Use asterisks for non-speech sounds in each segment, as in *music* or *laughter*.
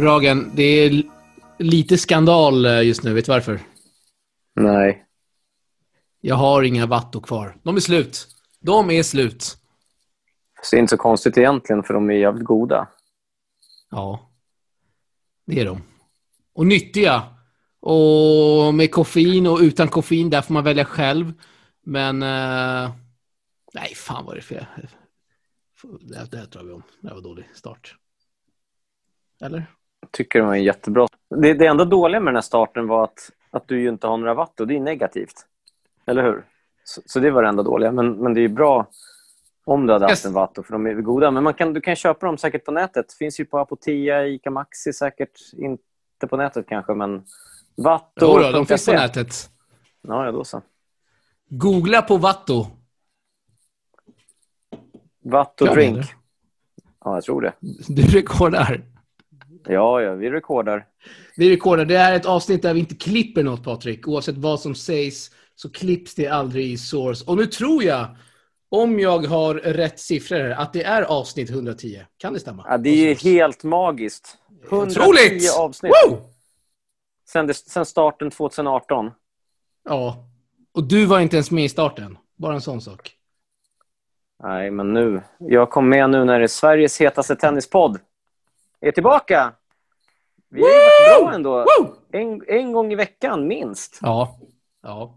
Ragen, det är lite skandal eh, just nu. Vet du varför? Nej. Jag har inga Vatto kvar. De är slut. De är slut. Så det är inte så konstigt egentligen, för de är jävligt goda. Ja, det är de. Och nyttiga. Och med koffein och utan koffein, där får man välja själv. Men... Eh, nej, fan vad det är fel. Det, det här tar vi om. Det var dålig start. Eller? Tycker det var en jättebra. Det, det enda dåliga med den här starten var att, att du inte har några watt och det är negativt. Eller hur? Så, så det var det enda dåliga. Men, men det är bra om du hade haft Yes. en watt, för de är goda. Men man kan, du kan köpa dem säkert på nätet. finns ju på Apotea, Ica Maxi säkert. Inte på nätet kanske, men Vatto. Jo, då, de finns på nätet. Ja, ja, då så. Googla på Gör det, drink. Ja, jag tror det. Du rekordar. Ja, ja, vi rekordar. Vi rekordar. Det är ett avsnitt där vi inte klipper något, Patrik. Oavsett vad som sägs så klipps det aldrig i source. Och nu tror jag, om jag har rätt siffror, här, att det är avsnitt 110. Kan det stämma? Ja, det är helt magiskt. 110 Otroligt! avsnitt. Woo! Sen, det, sen starten 2018. Ja. Och du var inte ens med i starten. Bara en sån sak. Nej, men nu. Jag kom med nu när det är Sveriges hetaste tennispodd är tillbaka. Vi har varit bra ändå. En, en gång i veckan, minst. Ja. Ja.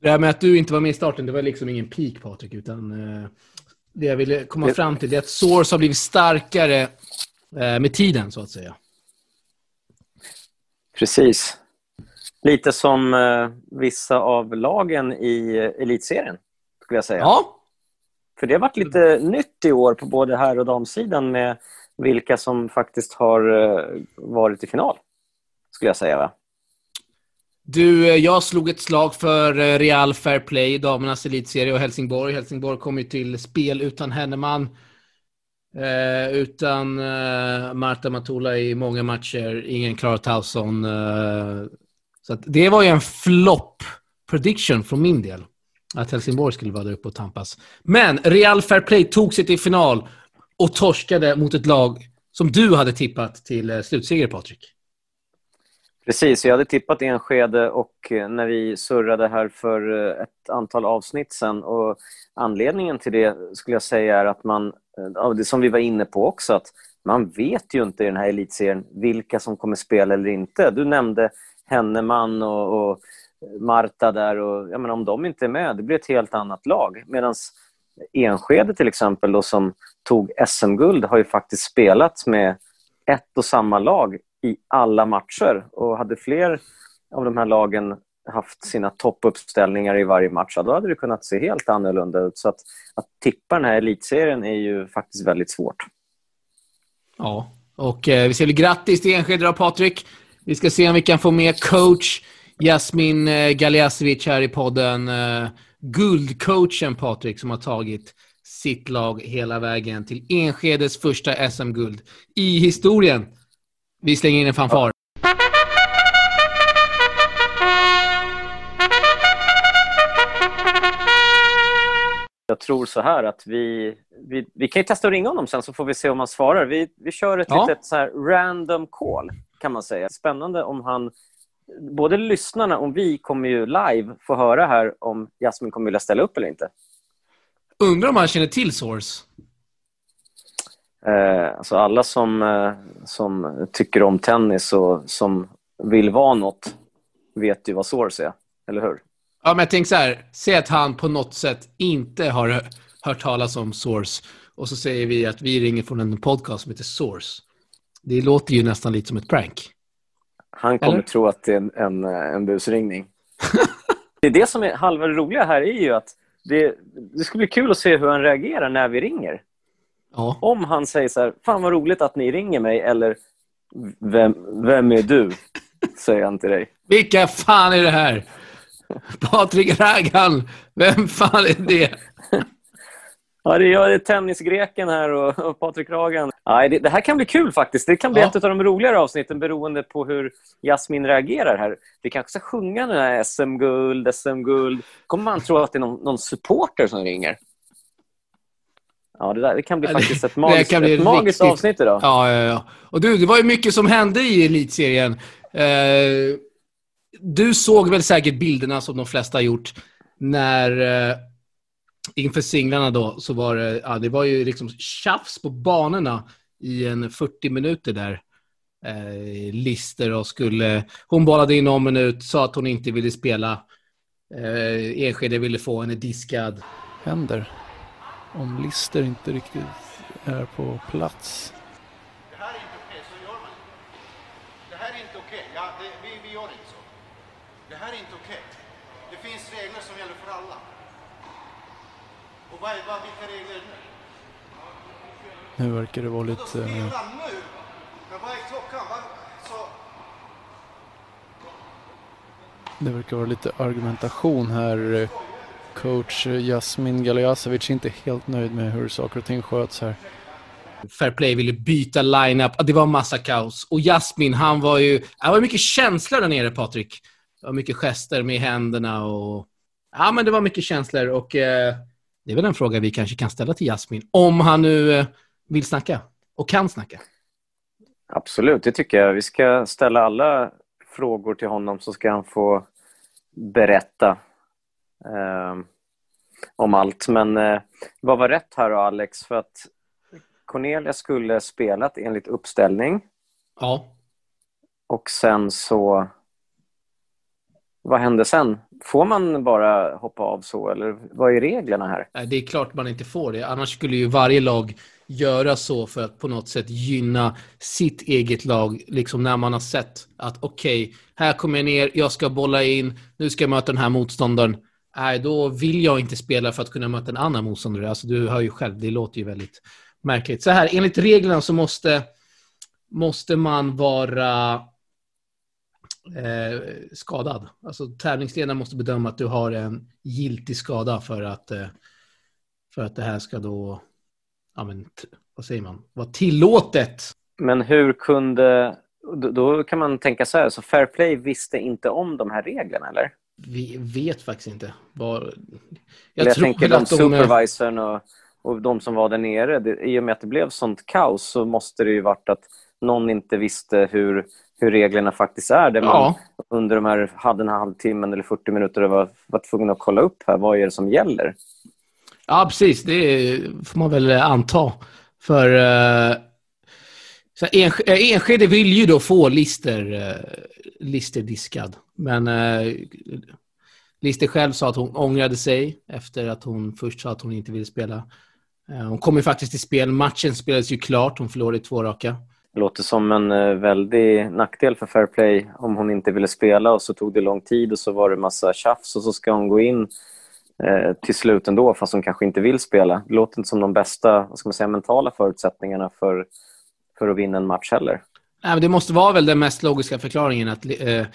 Det här med att du inte var med i starten, det var liksom ingen peak, Patrik, utan eh, det jag ville komma Det- fram till det är att Source har blivit starkare eh, med tiden, så att säga. Precis. Lite som eh, vissa av lagen i eh, elitserien, skulle jag säga. Ja, För det har varit lite nytt i år på både herr och damsidan med vilka som faktiskt har eh, varit i final, skulle jag säga. Va? Du, eh, jag slog ett slag för eh, Real Fair Play, damernas elitserie och Helsingborg. Helsingborg kom ju till spel utan Henneman. Utan Marta Matula i många matcher, ingen Clara Tauson. Eh, så det var ju en flopp prediction från min del. Att Helsingborg skulle vara där uppe och tampas. Men Real Fair Play tog sig till final och torskade mot ett lag som du hade tippat till eh, slutseger, Patrik. Precis, jag hade tippat Enskede och eh, när vi surrade här för eh, ett antal avsnitt sen. Och anledningen till det skulle jag säga är att man, det som vi var inne på också, att man vet ju inte i den här elitserien vilka som kommer spela eller inte. Du nämnde Henneman och, och Marta där och jag menar, om de inte är med, det blir ett helt annat lag. Medan Enskede till exempel då, som tog SM-guld har ju faktiskt spelat med ett och samma lag i alla matcher och hade fler av de här lagen haft sina toppuppställningar i varje match, då hade det kunnat se helt annorlunda ut. Så att, att tippa den här elitserien är ju faktiskt väldigt svårt. Ja, och eh, vi säger grattis till Enskede Patrik. Vi ska se om vi kan få med coach Jasmin eh, Galiasevic här i podden. Eh, guldcoachen Patrik som har tagit sitt lag hela vägen till Enskedes första SM-guld i historien. Vi slänger in en fanfar. Jag tror så här att vi, vi, vi kan testa att ringa honom sen så får vi se om han svarar. Vi, vi kör ett Ja. litet så här random call kan man säga. Spännande om han, både lyssnarna och vi kommer ju live få höra här om Jasmin kommer vilja ställa upp eller inte. Undrar om han känner till Source? Eh, alltså alla som, eh, som tycker om tennis och som vill vara något vet ju vad Source är, eller hur? Ja, men jag tänker så här. Säg att han på något sätt inte har hö- hört talas om Source. Och så säger vi att vi ringer från en podcast som heter Source. Det låter ju nästan lite som ett prank. Han kommer Eller? tro att det är en, en, eh, en busringning. *laughs* det är det som är halva det roliga här är ju att det, det skulle bli kul att se hur han reagerar när vi ringer. Ja. Om han säger så här, fan vad roligt att ni ringer mig, eller vem, vem är du? *laughs* Säger han till dig. Vilka fan är det här? Patrik Ragan. Vem fan är det? *laughs* Ja, det är jag, tennisgreken här och, och Patrik Ragan. Nej, det, det här kan bli kul faktiskt. Det kan bli Ja. ett av de roligare avsnitten beroende på hur Jasmin reagerar här. Vi kanske ska sjunga den här SM-guld, SM-guld. Kommer man tro att det är någon, någon supporter som ringer? Ja, det, där, det kan bli faktiskt ett magiskt, ett magiskt riktigt... avsnitt idag. Ja, ja, ja. Och du, det var ju mycket som hände i elitserien. Eh, du såg väl säkert bilderna som de flesta har gjort när eh, inför singlarna då så var det, ja, det var ju liksom tjafs på banorna i en 40 minuter där. Eh, Lister och skulle, hon bollade in någon minut, sa att hon inte ville spela. Eh, Enskede ville få henne diskad. Händer om Lister inte riktigt är på plats. Det här är inte okej, så gör man inte. Det här är inte okej. Ja, det, vi, vi gör inte så. Det här är inte okej. Det finns regler som gäller för alla. Och vad, vad, vilka regler nu? Nu verkar det vara lite... Spela nu? Men vad är klockan? Vad, så... Det verkar vara lite argumentation här coach Jasmin Galiasevic är inte helt nöjd med hur saker och ting sköts här. Fair Play ville byta line-up. Det var massa kaos. Och Jasmin, han var ju... Det var mycket känslor där nere, Patrik. Det var mycket gester med händerna och... Ja, men det var mycket känslor och eh, det är väl en fråga vi kanske kan ställa till Jasmin. Om han nu eh, vill snacka och kan snacka. Absolut, det tycker jag. Vi ska ställa alla frågor till honom så ska han få berätta eh, om allt. Men eh, vad var rätt här då, Alex? För att Cornelia skulle spelat enligt uppställning. Ja. Och sen så... Vad händer sen? Får man bara hoppa av så, eller vad är reglerna här? Det är klart man inte får det. Annars skulle ju varje lag göra så för att på något sätt gynna sitt eget lag. Liksom när man har sett att okej, okay, här kommer jag ner, jag ska bolla in, nu ska jag möta den här motståndaren nej, då vill jag inte spela för att kunna möta en annan motståndare. Alltså, du hör ju själv, det låter ju väldigt märkligt. Så här, enligt reglerna så måste, måste man vara eh, skadad. Alltså tävlingsledaren måste bedöma att du har en giltig skada för att, eh, för att det här ska då, ja men, vad säger man, vara tillåtet. Men hur kunde, då kan man tänka så här, så Fair Play visste inte om de här reglerna eller? Vi vet faktiskt inte. Var... Jag, jag tänker de, de supervisorn och, och de som var där nere. Det, I och med att det blev sånt kaos så måste det ju varit att någon inte visste hur, hur reglerna faktiskt är. Där man under de här, hade en halvtimmen eller 40 minuter var, var tvungen att kolla upp här. Vad är det som gäller? Ja, precis. Det får man väl anta. För uh, så Enskede vill ju då få Lister, Lister diskad. Men eh, Lister själv sa att hon ångrade sig efter att hon först sa att hon inte ville spela. Eh, hon kom ju faktiskt till spel. Matchen spelades ju klart. Hon förlorade två raka. Det låter som en eh, väldig nackdel för Fair Play om hon inte ville spela och så tog det lång tid och så var det massa tjafs och så ska hon gå in eh, till slut ändå fast hon kanske inte vill spela. Det låter inte som de bästa vad ska man säga, mentala förutsättningarna för, för att vinna en match heller. Nej, men det måste vara väl den mest logiska förklaringen att eh,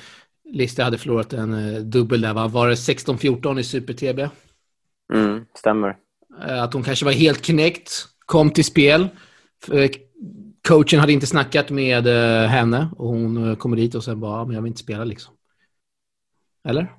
Lister hade förlorat en eh, dubbel där, va? Var det 16-14 i Super-TB? Mm, stämmer. Eh, att hon kanske var helt knäckt, kom till spel. Eh, coachen hade inte snackat med eh, henne och hon kommer dit och sen bara, men jag vill inte spela liksom. Eller?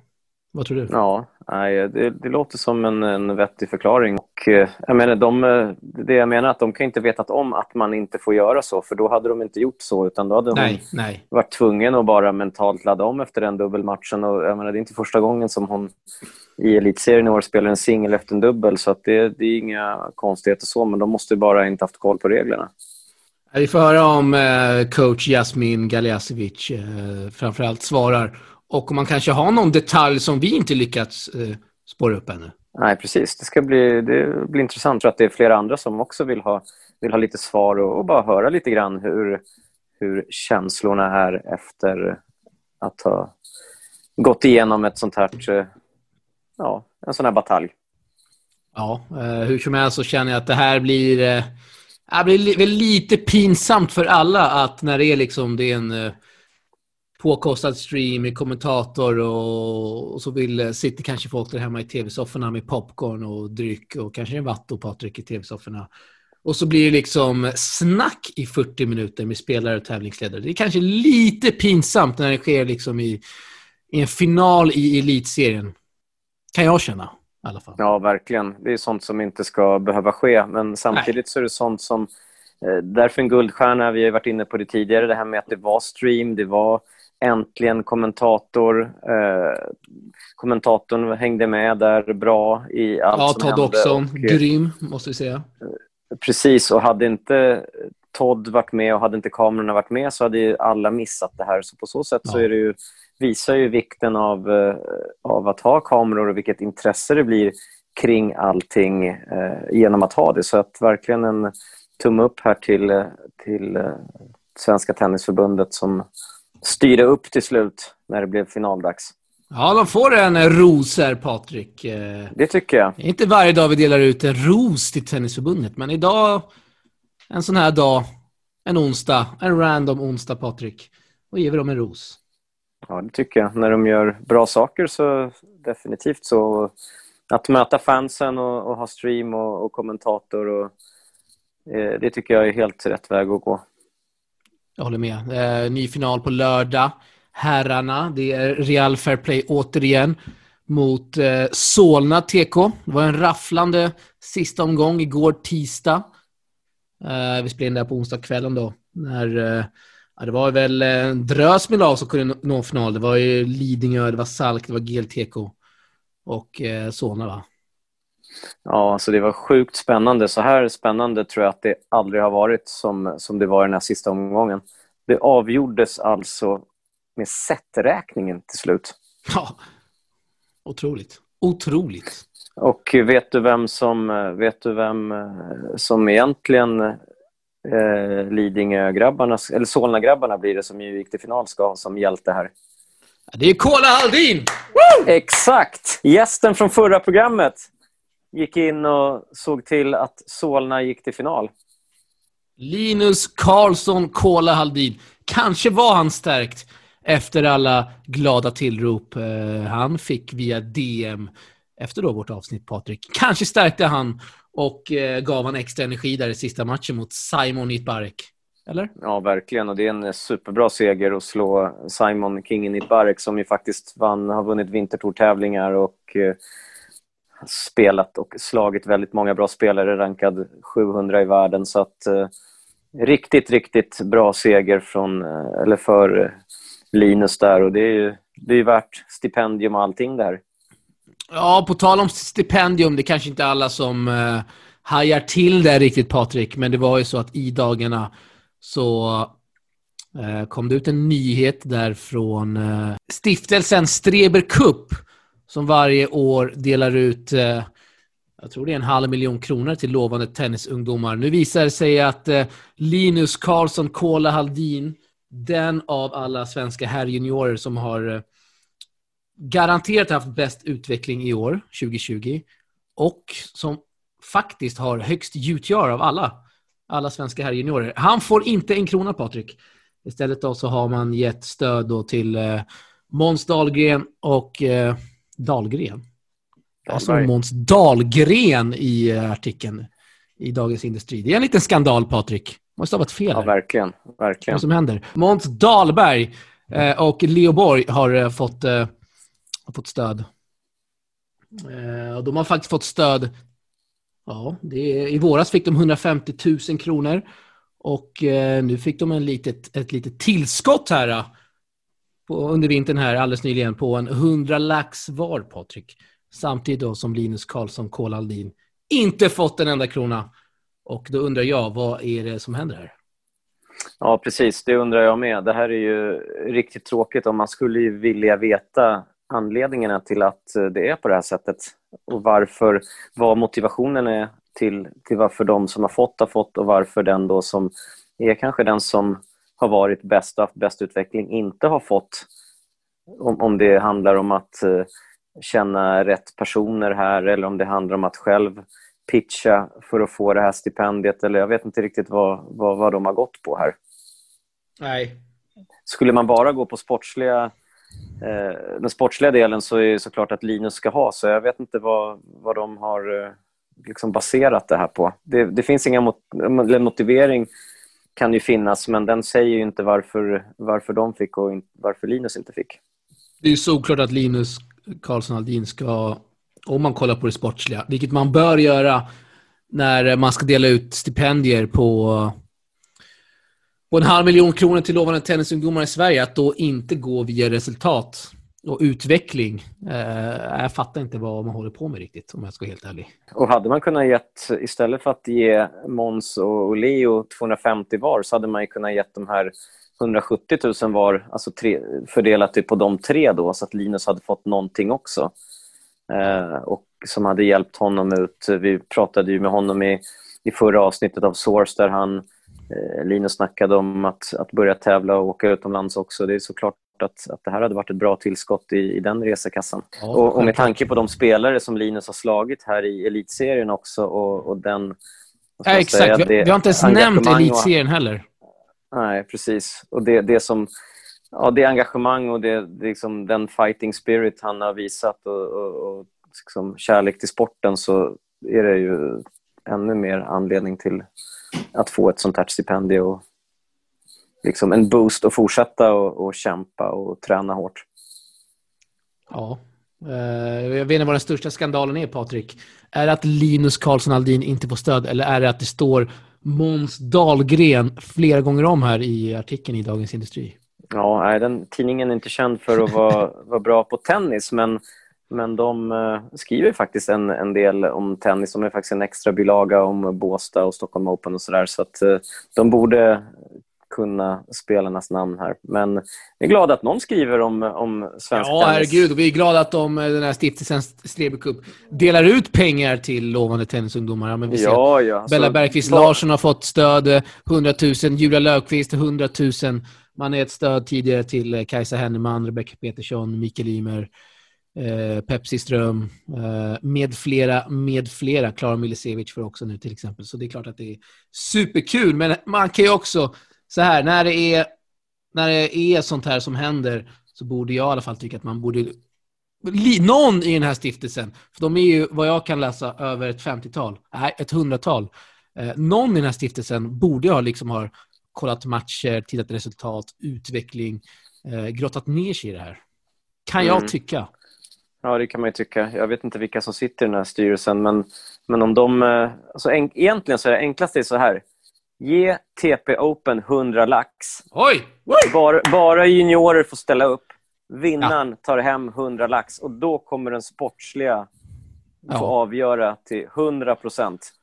Vad tror du? Ja, nej, det, det låter som en, en vettig förklaring. Och, eh, jag menar, de, det jag menar att de kan inte vetat om att man inte får göra så, för då hade de inte gjort så, utan då hade nej, hon nej. varit tvungen att bara mentalt ladda om efter den dubbelmatchen. Och, jag menar, det är inte första gången som hon i elitserien i år spelar en singel efter en dubbel, så att det, det är inga konstigheter så, men de måste bara inte haft koll på reglerna. Vi får höra om eh, coach Jasmin Galiasevic eh, framförallt svarar och om man kanske har någon detalj som vi inte lyckats eh, spåra upp ännu. Nej, precis. Det ska bli, det blir intressant. Jag tror att det är flera andra som också vill ha, vill ha lite svar och, och bara höra lite grann hur, hur känslorna är efter att ha gått igenom ett sånt här, ja, en sån här batalj. Ja, hur som helst så känner jag att det här blir, det blir väl lite pinsamt för alla att när det är liksom, det är en eh, påkostad stream med kommentator och, och så vill, eh, sitter kanske folk där hemma i tv-sofforna med popcorn och dryck och kanske en vatt och Patrik i tv-sofforna. Och så blir det liksom snack i 40 minuter med spelare och tävlingsledare. Det är kanske lite pinsamt när det sker liksom i, i en final i elitserien. Kan jag känna. Alla fall. Ja, verkligen. Det är sånt som inte ska behöva ske. Men samtidigt Nej. så är det sånt som... Eh, därför en guldstjärna. Vi har varit inne på det tidigare, det här med att det var stream, det var äntligen kommentator. Eh, kommentatorn hängde med där bra i allt ja, som Todd hände. också. Och, grym, måste vi säga. Precis, och hade inte Todd varit med och hade inte kamerorna varit med så hade ju alla missat det här. Så på så sätt ja. så är det ju, visar ju vikten av, eh, av att ha kameror och vilket intresse det blir kring allting eh, genom att ha det. Så att verkligen en tumme upp här till, till eh, Svenska Tennisförbundet som styrde upp till slut när det blev finaldags. Ja, de får en ros här, Patrik. Eh, det tycker jag. Det är inte varje dag vi delar ut en ros till Tennisförbundet, men idag, en sån här dag, en onsdag, en random onsdag, Patrik, då ger vi dem en ros. Ja, det tycker jag. När de gör bra saker så definitivt så. Att möta fansen och, och ha stream och, och kommentator, och, eh, det tycker jag är helt rätt väg att gå. Jag håller med. Eh, ny final på lördag. Herrarna, det är Real Fair Play återigen mot eh, Solna TK. Det var en rafflande sista omgång igår tisdag. Eh, vi spelade in det här på onsdagskvällen då. När, eh, ja, det var väl en drös med lag som kunde nå final. Det var ju Lidingö, det var Salk, det var GLTK och eh, Solna va? Ja, alltså det var sjukt spännande. Så här spännande tror jag att det aldrig har varit som, som det var i den här sista omgången. Det avgjordes alltså med seträkningen till slut. Ja, otroligt. Otroligt. Och vet du vem som, vet du vem som egentligen eh, Lidingö-grabbarna, eller Solna-grabbarna blir det som ju gick till final ska ha som hjälte här? Det är Kola Haldin! Woo! Exakt! Gästen från förra programmet gick in och såg till att Solna gick till final. Linus Karlsson Kola Haldin. Kanske var han stärkt efter alla glada tillrop eh, han fick via DM efter då vårt avsnitt, Patrik. Kanske stärkte han och eh, gav han extra energi där i sista matchen mot Simon Itbarek. Eller? Ja, verkligen. Och det är en superbra seger att slå Simon Kingen Itbarek som ju faktiskt vann, har vunnit vintertourtävlingar och eh, spelat och slagit väldigt många bra spelare, rankad 700 i världen. Så att eh, riktigt, riktigt bra seger från, eh, eller för eh, Linus där och det är ju det är värt stipendium och allting där. Ja, på tal om stipendium, det är kanske inte alla som eh, hajar till det riktigt Patrik, men det var ju så att i dagarna så eh, kom det ut en nyhet där från eh, stiftelsen Streber Cup som varje år delar ut eh, jag tror det är en halv miljon kronor till lovande tennisungdomar. Nu visar det sig att eh, Linus Karlsson Kola Haldin den av alla svenska herrjuniorer som har eh, garanterat haft bäst utveckling i år, 2020, och som faktiskt har högst UTR av alla, alla svenska herrjuniorer. Han får inte en krona, Patrik. Istället då så har man gett stöd då till eh, Måns Dahlgren och eh, Dahlgren. Jag såg Måns Dahlgren i eh, artikeln i Dagens Industri. Det är en liten skandal, Patrik måste ha varit fel. Ja, verkligen. verkligen. Vad som händer. Måns Dahlberg eh, och Leo Borg har eh, fått, eh, har fått stöd. Eh, och de har faktiskt fått stöd. Ja, det är, I våras fick de 150 000 kronor. Och eh, nu fick de en litet, ett litet tillskott här eh, på, under vintern här alldeles nyligen på en 100 lax var, Patrik. Samtidigt då som Linus Karlsson Kolaldin inte fått en enda krona. Och då undrar jag, vad är det som händer här? Ja, precis. Det undrar jag med. Det här är ju riktigt tråkigt om man skulle ju vilja veta anledningarna till att eh, det är på det här sättet och varför, vad motivationen är till, till varför de som har fått har fått och varför den då som är kanske den som har varit bäst och haft bäst utveckling inte har fått. Om, om det handlar om att uh, känna rätt personer här eller om det handlar om att själv pitcha för att få det här stipendiet eller jag vet inte riktigt vad, vad, vad de har gått på här. Nej. Skulle man bara gå på sportsliga, eh, den sportsliga delen så är det såklart att Linus ska ha, så jag vet inte vad, vad de har eh, liksom baserat det här på. Det, det finns inga mot, motivering kan ju finnas, men den säger ju inte varför, varför de fick och in, varför Linus inte fick. Det är ju såklart att Linus Karlsson Aldin ska om man kollar på det sportsliga, vilket man bör göra när man ska dela ut stipendier på, på en halv miljon kronor till lovande tennisungdomar i Sverige, att då inte gå via resultat och utveckling. Eh, jag fattar inte vad man håller på med riktigt, om jag ska vara helt ärlig. Och hade man kunnat gett, istället för att ge Måns och Leo 250 var, så hade man kunnat gett de här 170 000 var, alltså tre, fördelat typ på de tre då, så att Linus hade fått någonting också. Eh, och som hade hjälpt honom ut. Vi pratade ju med honom i, i förra avsnittet av Source där han, Linus snackade om att, att börja tävla och åka utomlands också. Det är såklart att, att det här hade varit ett bra tillskott i, i den resekassan. Ja, och, och, med tanke på de spelare som Linus har slagit här i elitserien också och, och den... Ja, exakt. Säga, vi, vi har inte ens nämnt elitserien och, heller. Nej, precis. Och det, det som... Ja, det engagemang och det, det liksom den fighting spirit han har visat och, och, och liksom kärlek till sporten så är det ju ännu mer anledning till att få ett sånt här stipendium och liksom en boost att fortsätta och, och kämpa och träna hårt. Ja. Eh, jag vet inte vad den största skandalen är, Patrik. Är det att Linus Karlsson Aldin inte får stöd eller är det att det står Måns Dahlgren flera gånger om här i artikeln i Dagens Industri? Ja, den tidningen är inte känd för att vara, vara bra på tennis, men, men de uh, skriver faktiskt en, en del om tennis. De är faktiskt en extra bilaga om Båstad och Stockholm Open och sådär. Så att uh, de borde kunna spelarnas namn här. Men vi är glada att någon skriver om, om svensk Ja, herregud. Och vi är glada att de, den här stiftelsen Strebe Cup delar ut pengar till lovande tennisungdomar. Ja, men vi ser ja, ja. Bella så, Bergqvist Larsson har fått stöd, 100 000. Julia Löfqvist 100 000. Man är ett stöd tidigare till eh, Kajsa Henneman, Rebecca Petersson, Mikael Ymer, eh, Pepsi Ström eh, med flera, med flera. Klara Milisevic för också nu till exempel. Så det är klart att det är superkul. Men man kan ju också så här, när det, är, när det är sånt här som händer så borde jag i alla fall tycka att man borde... Någon i den här stiftelsen, för de är ju vad jag kan läsa över ett 50-tal, nej ett hundratal. Eh, någon i den här stiftelsen borde ha liksom ha kollat matcher, tittat resultat, utveckling, eh, grottat ner sig i det här. Kan jag mm. tycka. Ja, det kan man ju tycka. Jag vet inte vilka som sitter i den här styrelsen, men, men om de... Eh, alltså, en, egentligen så är det enklaste så här. Ge TP Open 100 lax. Oj! Bara, bara juniorer får ställa upp. Vinnaren ja. tar hem 100 lax och då kommer den sportsliga få ja. avgöra till 100 procent.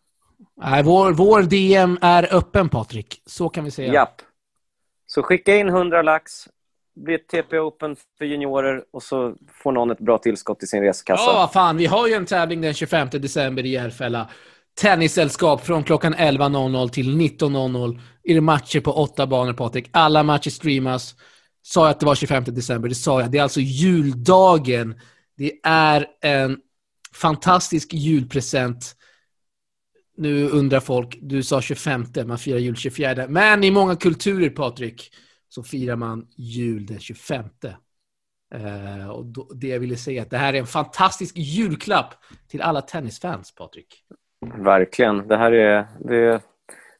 vår, vår DM är öppen, Patrik. Så kan vi säga. Japp. Så skicka in 100 lax, bli ett TP Open för juniorer och så får någon ett bra tillskott i sin resekassa. Ja, vad fan. Vi har ju en tävling den 25 december i Järfälla tennissällskap från klockan 11.00 till 19.00 är det matcher på åtta banor, Patrik. Alla matcher streamas. Sa jag att det var 25 december? Det sa jag. Det är alltså juldagen. Det är en fantastisk julpresent. Nu undrar folk, du sa 25, man firar jul 24. Men i många kulturer, Patrik, så firar man jul den 25. Uh, och då, det jag ville säga är att det här är en fantastisk julklapp till alla tennisfans, Patrik. Verkligen. Det här är, det,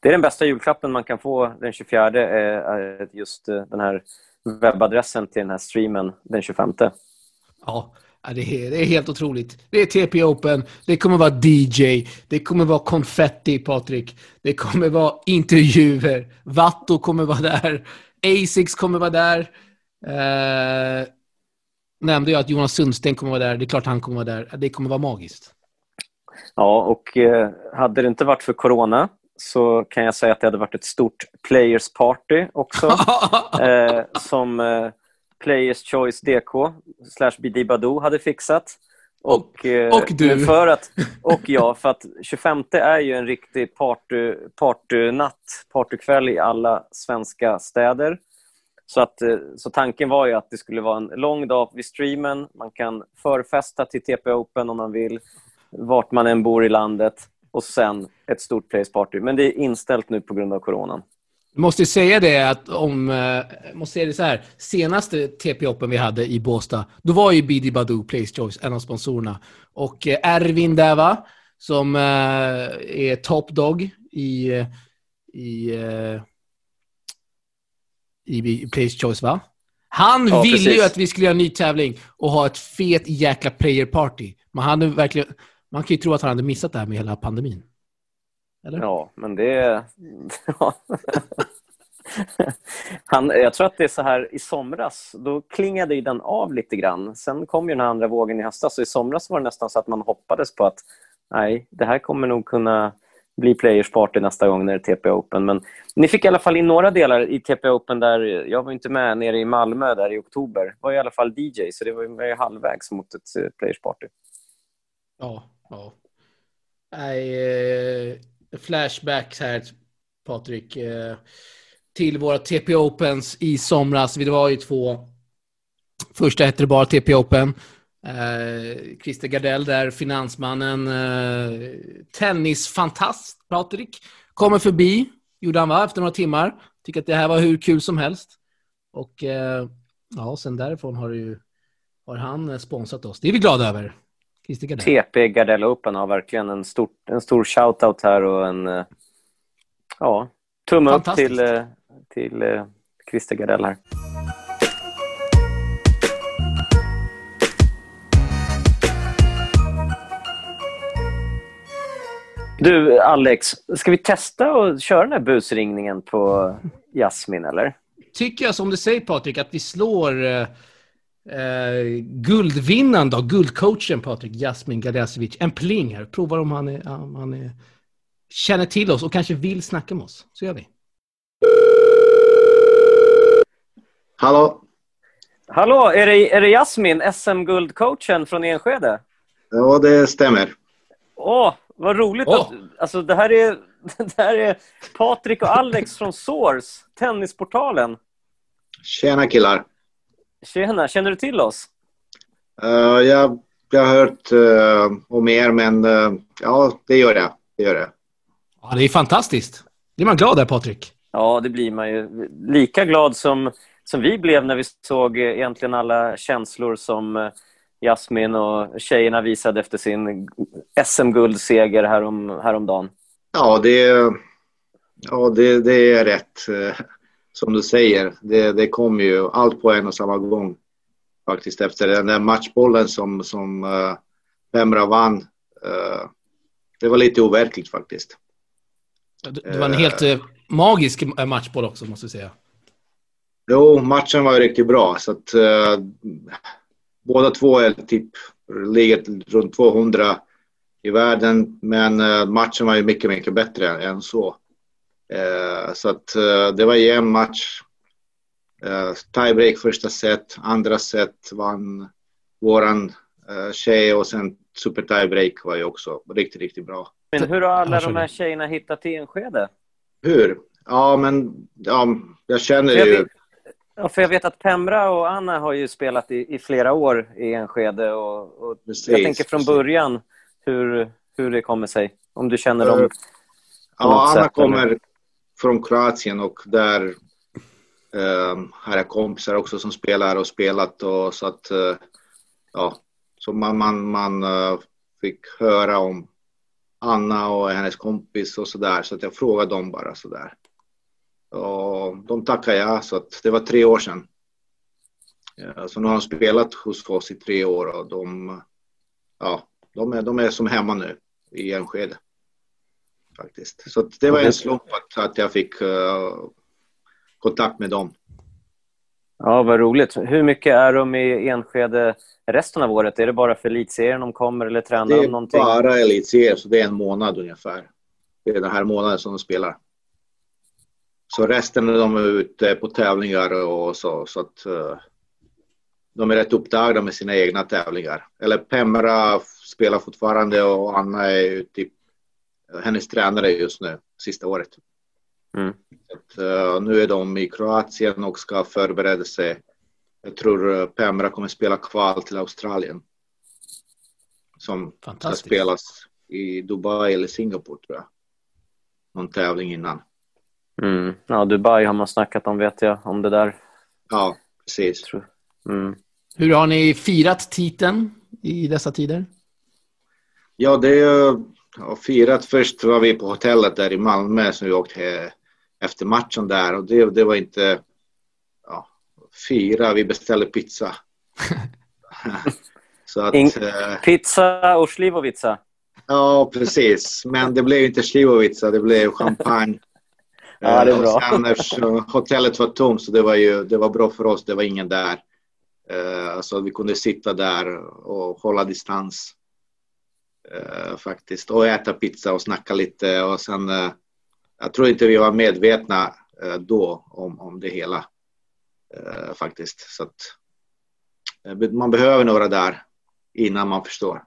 det är den bästa julklappen man kan få den 24, är just eh, den här webbadressen till den här streamen den 25. Ja, det är, det är helt otroligt. Det är TP Open, det kommer vara DJ, det kommer vara konfetti, Patrik. Det kommer vara intervjuer. Vatto kommer vara där. Asics kommer vara där. Eh, nämnde jag att Jonas Sundsten kommer vara där. Det är klart han kommer vara där. Det kommer vara magiskt. Ja, och eh, hade det inte varit för corona så kan jag säga att det hade varit ett stort players party också. *laughs* eh, som eh, Players Choice DK slash Bidibadoo hade fixat. Och, eh, och du. För att, och jag, för att 25 är ju en riktig party, partynatt, partykväll i alla svenska städer. Så, att, eh, så tanken var ju att det skulle vara en lång dag vid streamen. Man kan förfesta till TP Open om man vill vart man än bor i landet och sen ett stort place-party. Men det är inställt nu på grund av coronan. Jag måste säga det att om, eh, måste säga det så här, senaste TP-open vi hade i Båstad, då var ju Bidi Badoo Place Choice en av sponsorerna. Och eh, Ervin där va, som eh, är top dog i, i, i Place Choice va? Han Ja, ville ju precis. att vi skulle göra en ny tävling och ha ett fet jäkla player party. Man, hade verkligen, man kan ju tro att han hade missat det här med hela pandemin. Eller? Ja, men det... *laughs* Ja. Han, jag tror att det är så här i somras, då klingade ju den av lite grann. Sen kom ju den här andra vågen i höstas och i somras var det nästan så att man hoppades på att nej, det här kommer nog kunna bli Players Party nästa gång när det är TP Open. Men ni fick i alla fall in några delar i TP Open där, jag var inte med nere i Malmö där i oktober. var i alla fall DJ, så det var ju halvvägs mot ett eh, Players Party. Ja, ja. Nej, eh, flashbacks här, Patrik. Eh, till våra TP Opens i somras. Det var ju två. Första hette det bara TP Open. Eh, Christer Gardell där, finansmannen. Eh, tennisfantast, Patrik. Kommer förbi, gjorde han va, efter några timmar. Tycker att det här var hur kul som helst. Och eh, ja, sen därifrån har, ju, har han eh, sponsrat oss. Det är vi glada över. Christer Gardell. TP Gardell Open har verkligen en stor, en stor shout-out här och en eh, ja, tumme upp till, eh, till eh, Christer Gardell här. Du, Alex, ska vi testa att köra den här busringningen på Jasmin, eller? tycker jag som du säger Patrik, att vi slår eh, eh guldvinnaren då, guldcoachen Patrik, Jasmin Gardasevic. en pling här. Provar om han, är, om han är, känner till oss och kanske vill snacka med oss. Så gör vi. Hallå? Hallå, är det, är det Jasmin, SM-guldcoachen från Enskede? Ja, det stämmer. Åh, vad roligt! Åh. Att, alltså, det, här är, *laughs* det här är Patrik och Alex från Source, Tennisportalen. Tjena killar. Tjena, känner du till oss? Eh, jag, jag har hört eh, om er, men eh, ja, det gör jag. Det gör jag. Ja, det är fantastiskt. Det är man glad där Patrik. Ja, det blir man ju. Lika glad som, som vi blev när vi såg eh, egentligen alla känslor som eh, Jasmin och tjejerna visade efter sin SM-guldseger härom, häromdagen. Ja, det, ja det, det är rätt. eh, som du säger, det, det kom ju allt på en och samma gång. Faktiskt efter den där matchbollen som, som uh, Pemra vann. det var lite overkligt faktiskt. Det det var en helt magisk matchboll också, måste jag säga. Jo, matchen var ju riktigt bra. Så att, eh, båda två är typ, ligger runt 200 i världen. Men eh, matchen var ju mycket, mycket bättre än så. Eh, så att eh, det var en jämn match. Eh, tiebreak första set, andra set vann våran eh, tjej och sen super tiebreak var ju också riktigt, riktigt bra. Men hur har alla de här tjejerna hittat Enskede? Hur? Ja, men ja, jag känner ju... ja, för jag vet att Pemra och Anna har ju spelat i, i flera år i Enskede. Och, och Precis, jag tänker från precis. början hur, hur det kommer sig. Om du känner dem. Något Ja, sätt, Anna kommer eller? från Kroatien och där eh, har jag kompisar också som spelar och spelat och så att eh, ja, så man, man, man eh, fick höra om Anna och hennes kompis och så där så att jag frågade dem bara så där. Och de tackade ja, så att det var tre år sedan. Ja, så nu har de spelat hos oss i tre år och de, ja, de, är, de är som hemma nu i Enskede faktiskt. Så det var en slump att, att jag fick eh, kontakt med dem. Ja, vad roligt. Hur mycket är de i Enskede resten av året? Är det bara för elitserien de kommer eller tränar Det de är någonting? bara elitserien, så det är en månad ungefär. Det är den här månaden som de spelar. Så resten är de ute på tävlingar och så, så att eh, de är rätt upptagna med sina egna tävlingar. Eller Pemra spelar fortfarande och Anna är ju typ hennes tränare just nu, sista året. Mm. Att, eh, nu är de i Kroatien och ska förbereda sig. Jag tror eh, Pemra kommer spela kval till Australien. Som ska spelas i Dubai eller Singapore tror jag. Någon tävling innan. Mm. Ja, Dubai har man snackat om, vet jag, om det där. Ja, precis. Tror- Mm. Hur har ni firat titeln i dessa tider? Ja, det är ja, firat. Först var vi på hotellet där i Malmö som vi åkte he- efter matchen där och det, det var inte ja, fira, vi beställde pizza. *laughs* så att, In, eh, pizza och Slivovica? Ja, precis. Men det blev inte Slivovica, det blev champagne. Ja, det är bra. Sen eftersom hotellet var tomt så det var, ju, det var bra för oss, det var ingen där. Uh, så vi kunde sitta där och hålla distans. Faktiskt. Och äta pizza och snacka lite och sen jag tror inte vi var medvetna då om, om det hela faktiskt. Så att, man behöver några där innan man förstår.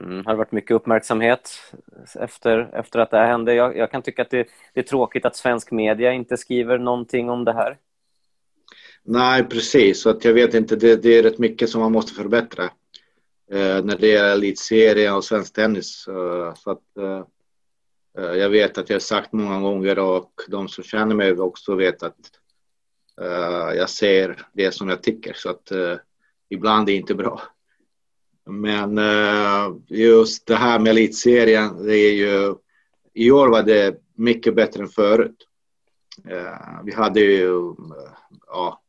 Mm, har det varit mycket uppmärksamhet efter, efter att det här hände? Jag, jag kan tycka att det, det, är tråkigt att svensk media inte skriver någonting om det här. Nej, precis. Så att jag vet inte, det, det är rätt mycket som man måste förbättra eh, när det gäller elitserien och svensk tennis. Eh, så att, eh, eh, jag vet att jag har sagt många gånger och de som känner mig också vet att eh, jag ser det som jag tycker. Så att eh, ibland är det inte bra. Men eh, just det här med elitserien, det är ju... I år var det mycket bättre än förut. Eh, vi hade ju eh, ja,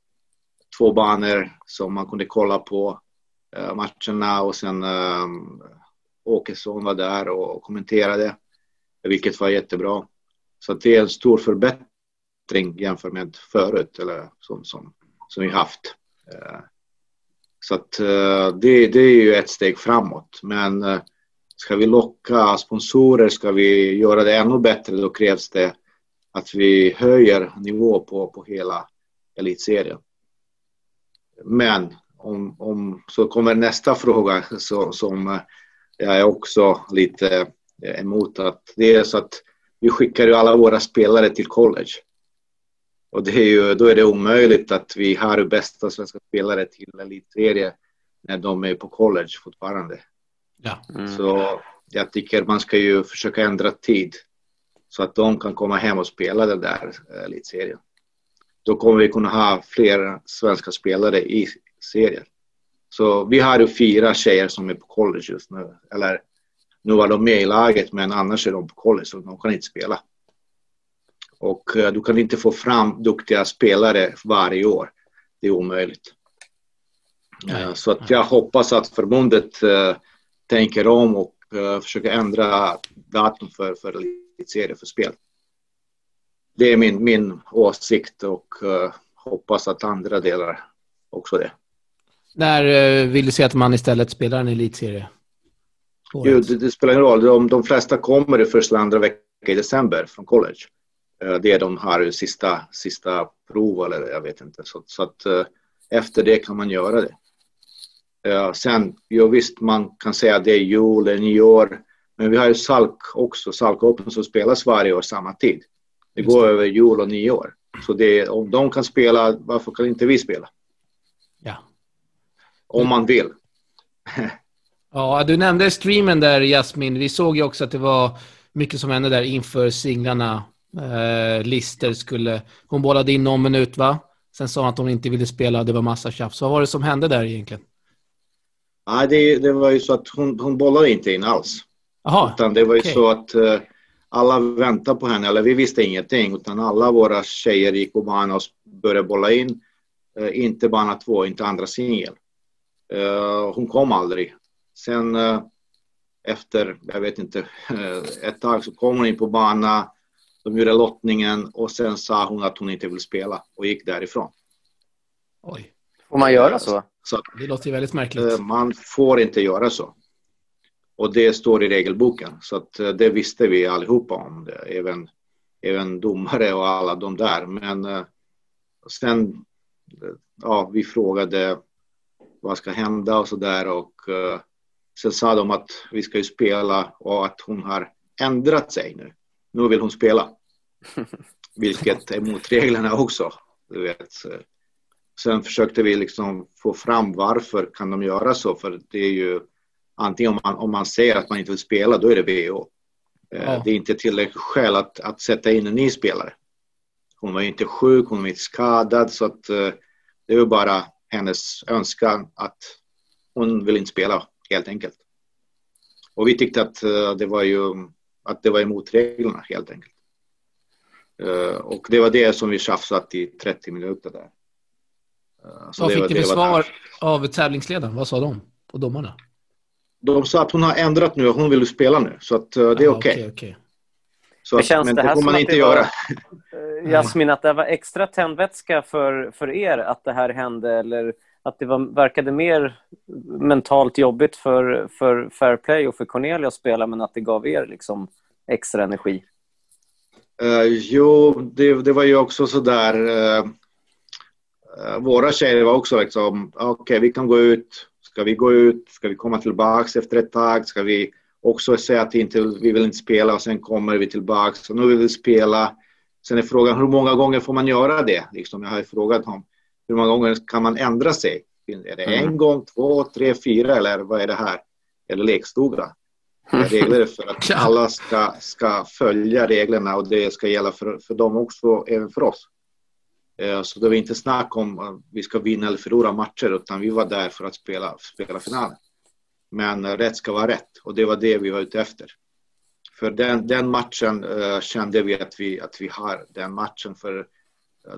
två banor som man kunde kolla på matcherna och sen Åkesson var där och kommenterade, vilket var jättebra. Så det är en stor förbättring jämfört med förut, eller som, som, som vi haft. Så att eh, det, det är ju ett steg framåt. Men eh, ska vi locka sponsorer, ska vi göra det ännu bättre, då krävs det att vi höjer nivå på, på hela elitserien. Men om, om, så kommer nästa fråga så, som eh, jag är också lite emot att det är så att vi skickar ju alla våra spelare till college. Och det är ju, då är det omöjligt att vi har bästa svenska spelare till elitserie när de är på college fortfarande. Ja. Mm. Så jag tycker man ska ju försöka ändra tid så att de kan komma hem och spela den där elitserien då kommer vi kunna ha fler svenska spelare i serien. Så vi har ju fyra tjejer som är på college just nu. Eller nu var de med i laget men annars är de på college så de kan inte spela. Och uh, du kan inte få fram duktiga spelare varje år. Det är omöjligt. Uh, så att jag hoppas att förbundet uh, tänker om och försöker ändra datum för, för elitserie för spel det är min, min åsikt och hoppas att andra delar också det. När vill du se att man istället spelar en elitserie? Jo, det, det, spelar ingen roll. De, de flesta kommer i första eller andra veckan i december från college. Uh, det de har sista, sista prov eller jag vet inte. Så, så att efter det kan man göra det. sen, jo visst man kan säga att det är jul, det är nyår. Men vi har ju Salk också, Salk Open som spelas varje år samma tid. Det går över jul och nyår. Så det, om de kan spela, varför kan inte vi spela? Ja. Om man vill. *laughs* ja, du nämnde streamen där Jasmin. Vi såg ju också att det var mycket som hände där inför singlarna. Eh, Lister skulle, hon bollade in någon minut va? Sen sa hon att hon inte ville spela, det var massa tjafs. Vad var det som hände där egentligen? Nej, det, det var ju så att hon, hon bollade inte in alls. Aha, Utan det var ju okay. så att uh, alla väntade på henne, eller vi visste ingenting, utan alla våra tjejer gick på banan och började bolla in. Uh, inte bana två, inte andra singel. Uh, hon kom aldrig. Sen uh, efter, jag vet inte, *laughs* ett tag så kom hon in på banan. De gjorde lottningen och sen sa hon att hon inte vill spela och gick därifrån. Oj. Får man göra så? så det låter ju väldigt märkligt. Man får inte göra så. Och det står i regelboken, så att eh, det visste vi allihopa om, det. Även, även domare och alla de där. Men uh, sen, ja, vi frågade vad ska hända och så där och sen sa de att vi ska ju spela och att hon har ändrat sig nu. Nu vill hon spela. *laughs* Vilket är mot reglerna också, du vet. Sen försökte vi liksom få fram varför kan de göra så, för det är ju antingen om man, om man säger att man inte vill spela, då är det VO. Eh, ja. Det är inte tillräckligt skäl att, att sätta in en ny spelare. Hon var inte sjuk, hon var inte skadad, så att uh, det var bara hennes önskan att hon vill inte spela, helt enkelt. Och vi tyckte att uh, det var ju att det var emot reglerna, helt enkelt. Uh, och det var det som vi tjafsat i 30 minuter där. Eh, Vad det fick var- du det för var svar av tävlingsledaren? Vad sa de? Och domarna? De sa att hon har ändrat nu och hon vill spela nu. Så att, eh, det är Ah, okej. okej. Så Det att- känns Men det det här får som man inte det göra. *laughs* Eh, Jasmin, att det var extra tändvätska för, för er att det här hände eller att det var, verkade mer mentalt jobbigt för, för Fairplay och för Cornelia att spela men att det gav er liksom extra energi? Uh, jo, det, det var ju också så där. Uh, eh, eh, våra tjejer var också liksom, ah, okej, vi kan gå ut. Ska vi gå ut? Ska vi komma tillbaks efter ett tag? Ska vi också säga att inte, vi vill inte spela och sen kommer vi tillbaks och nu vill vi spela. Sen är frågan hur många gånger får man göra det? Liksom, jag har ju frågat dem. Hur många gånger kan man ändra sig? Är det en Mm. gång, två, tre, fyra eller vad är det här? Eller lekstuga? Regler för att *laughs* alla ska, ska följa reglerna och det ska gälla för, för dem också, även för oss. Eh, Så det var inte snack om att vi ska vinna eller förlora matcher utan vi var där för att spela, spela finalen. Men eh, rätt ska vara rätt och det var det vi var ute efter. För den, den matchen eh, kände vi att, vi att vi har den matchen för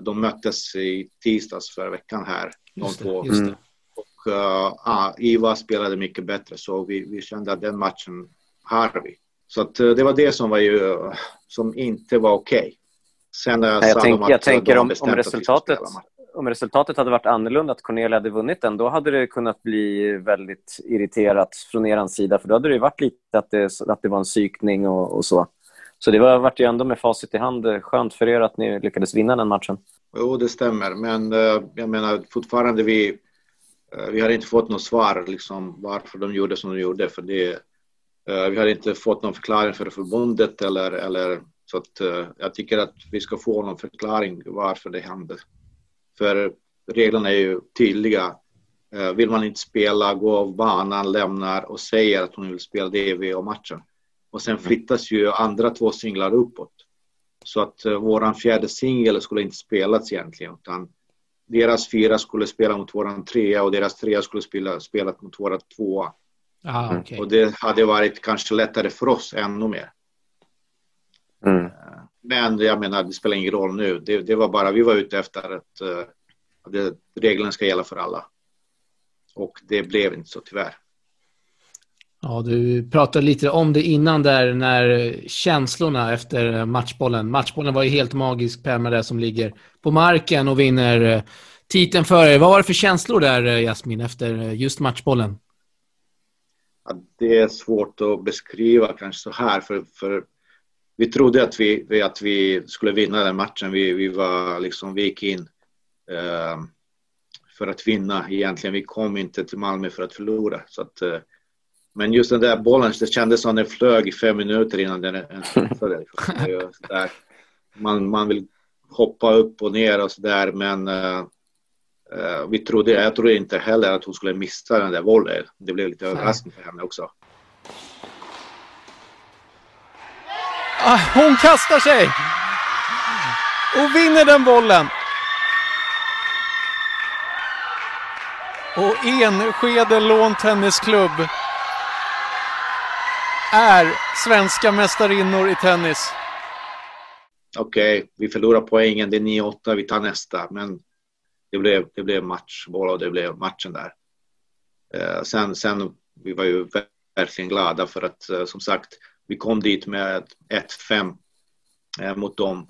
de möttes i tisdags förra veckan här. De Just två. det, just det. Och uh, ah, Iva spelade mycket bättre så vi, vi kände att den matchen har vi. Så att, eh, det var det som var ju, eh, som inte var okej. Sen uh, jag tänk- jag tänker om- om resultatet-. Om resultatet hade varit annorlunda, att Cornelia hade vunnit den, då hade det kunnat bli väldigt irriterat från er sida. För då hade det varit lite att det, att det var en psykning och, och så. Så det var, vart ju ändå med facit i hand eh, skönt för er att ni lyckades vinna den matchen. Jo, det stämmer. Men eh, jag menar fortfarande vi, eh, vi har inte fått något svar liksom, varför de gjorde som de gjorde. För det, vi har inte fått någon förklaring för förbundet eller, eller så att jag tycker att vi ska få någon förklaring varför det hände. För reglerna är ju tydliga. Vill man inte spela, gå av banan, lämnar och säger att hon vill spela DV och matchen. Och sen flyttas ju andra två singlar uppåt. Så att uh, våran fjärde singel skulle inte spelats egentligen utan deras fyra skulle spela mot våran trea och deras trea skulle spela, spela mot våra tvåa. Ah, okej. Och det hade varit kanske lättare för oss ännu mer. Mm. Men jag menar, det spelar ingen roll nu. Det, det var bara, vi var ute efter att uh, det, reglerna ska gälla för alla. Och det blev inte så tyvärr. Ja, du pratade lite om det innan där när känslorna efter matchbollen. Matchbollen var ju helt magisk, Pärma där som ligger på marken och vinner eh, titeln för er. Vad var det för känslor där, eh, Jasmin, efter eh, just matchbollen? Ja, det är svårt att beskriva kanske så här för, för vi trodde att vi, vi- att vi skulle vinna den matchen. Vi, vi, var, liksom, vi gick in eh, för att vinna egentligen. Vi kom inte till Malmö för att förlora. Så att, eh, men just den där bollen, det kändes som den flög i fem minuter innan den ens *laughs* träffade. Liksom. Man, man vill hoppa upp och ner och sådär men eh, vi trodde, jag trodde inte heller att hon skulle missa den där volleyn. Det blev lite överraskning för henne också. Ah, hon kastar sig! Och vinner den bollen. Och Enskede Lån Tennisklubb är svenska mästarinnor i tennis. okej, vi förlorar poängen, det är 9-8, vi tar nästa. Men det blev, det blev matchboll och det blev matchen där. Eh, sen, sen, vi var ju verkligen glada för att eh, som sagt, vi kom dit med 1-5 eh, mot dem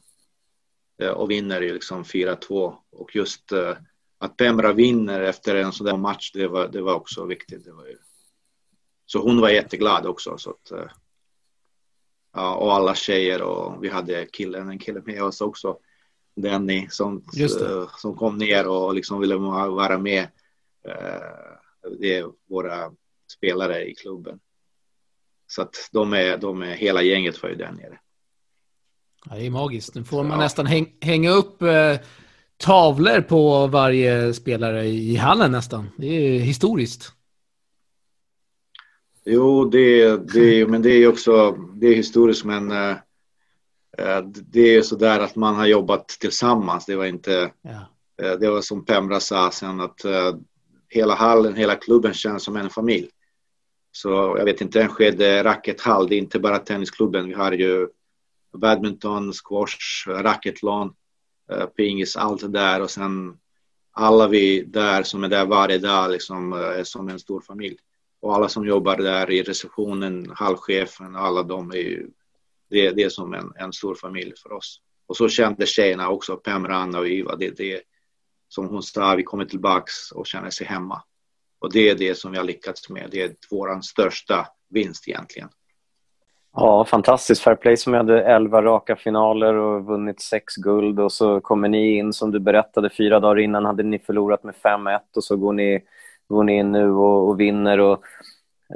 eh, och vinner ju liksom 4-2. Och just eh, att Pemra vinner efter en sån där match, det var, det var också viktigt. Det var ju... Så hon var jätteglad också. Så att, eh, Ja, och alla tjejer och vi hade killen, en kille med oss också. Danny som, eh, som kom ner och liksom ville va- vara med. Eh, Det är våra spelare i klubben. Så att de är, de är hela gänget var ju där nere. Ja, det är magiskt. Nu får man Ja. nästan häng, hänga upp eh, tavlor på varje spelare i hallen nästan. Det är historiskt. Jo, det, det, men det är också det är historiskt men eh, eh, det är så där att man har jobbat tillsammans. Det var inte Ja. Eh, Det var som Pemra sa sen att hela hallen, hela klubben känns som en familj. Så jag vet inte, en skede rackethall, det är inte bara tennisklubben. Vi har ju badminton, squash, racketlon, eh, pingis, allt det där och sen alla vi där som är där varje dag liksom, är som en stor familj. Och alla som jobbar där i receptionen, halvchefen, alla de är ju, det, det är som en, en stor familj för oss. Och så kände tjejerna också, Pam, Anna och Iva. Det, det, som hon sa, vi kommer tillbaks och känner sig hemma. Och det är det som vi har lyckats med. Det är vår största vinst egentligen. Ja, fantastiskt. Fair Play som hade elva raka finaler och vunnit sex guld och så kommer ni in som du berättade fyra dagar innan hade ni förlorat med 5-1 och så går ni, går ni in nu och, och vinner. Och,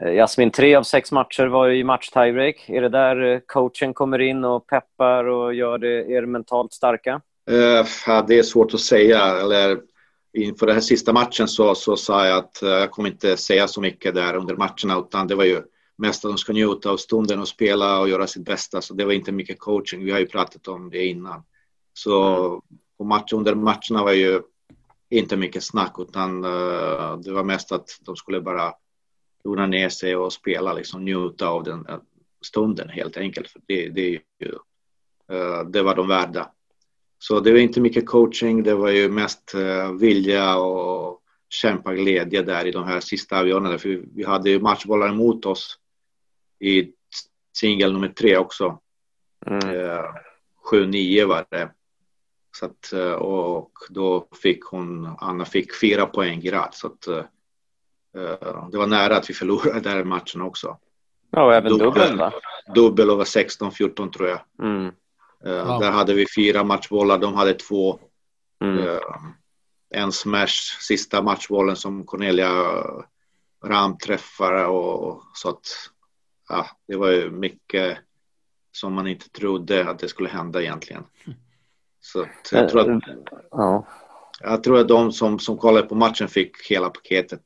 eh, Jasmin, tre av sex matcher var i match tiebreak. Är det där eh, coachen kommer in och peppar och gör det, er mentalt starka? Uh, det är svårt att säga. Eller, inför den här sista matchen så, så sa jag att uh, jag kommer inte säga så mycket där under matcherna utan det var ju mest att de ska njuta av stunden och spela och göra sitt bästa. Så det var inte mycket coaching. Vi har ju pratat om det innan. Så på match, under matcherna var ju inte mycket snack utan uh, det var mest att de skulle bara lugna ner sig och spela, liksom njuta av den stunden helt enkelt. För det, det, uh, det var de värda. Så det var inte mycket coaching, det var ju mest vilja och kämpaglädje där i de här sista avgörandena. För vi hade ju matchbollar emot oss i singel nummer tre också. Mm. Eh, 7-9 var det. Så att, eh, och då fick hon, Anna fick fyra poäng grad. Så att, eh, eh, det var nära att vi förlorade *laughs* den matchen också. Ja, och även dubbel va? Dubbel över 16-14 tror jag. Mm. Wow. Där hade vi fyra matchbollar, de hade två. Mm. En smash, sista matchbollen som Cornelia Ram träffar och så att ja, det var ju mycket som man inte trodde att det skulle hända egentligen. Så jag tror att, ja. jag tror att de som, som kollade på matchen fick hela paketet.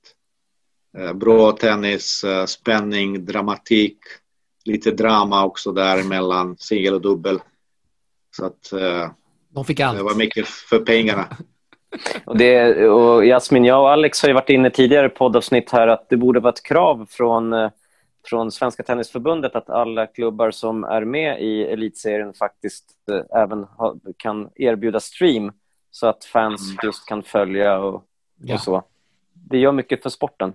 Eh, bra tennis, eh, spänning, dramatik, lite drama också där mellan singel och dubbel. Så att eh, de fick allt. det var mycket för pengarna. *laughs* Och, det, och Jasmin, jag och Alex har ju varit inne tidigare poddavsnitt här att det borde vara ett krav från från Svenska Tennisförbundet att alla klubbar som är med i elitserien faktiskt eh, även ha, kan erbjuda stream så att fans mm. just kan följa och, och ja. så. Det gör mycket för sporten.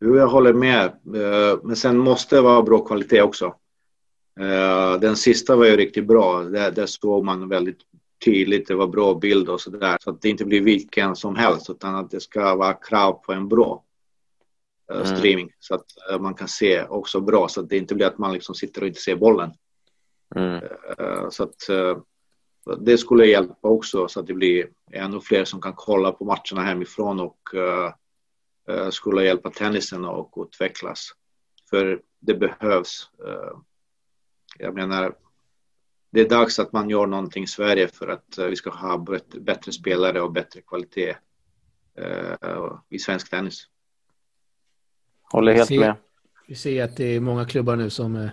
Jo, jag håller med. Eh, men sen måste det vara bra kvalitet också. Eh, den sista var ju riktigt bra. Där, där såg man väldigt tydligt, det var bra bild och så där. Så att det inte blir vilken som helst utan att det ska vara krav på en bra. Eh, mm. streaming så att eh, man kan se också bra så att det inte blir att man liksom sitter och inte ser bollen. Mm. Eh, så att det skulle hjälpa också så att det blir ännu fler som kan kolla på matcherna hemifrån och skulle hjälpa tennisen att utvecklas. För det behövs. Jag menar, det är dags att man gör någonting i Sverige för att vi ska ha bättre spelare och bättre kvalitet i svensk tennis. Håller helt vi ser, med. Vi ser att det är många klubbar nu som eh,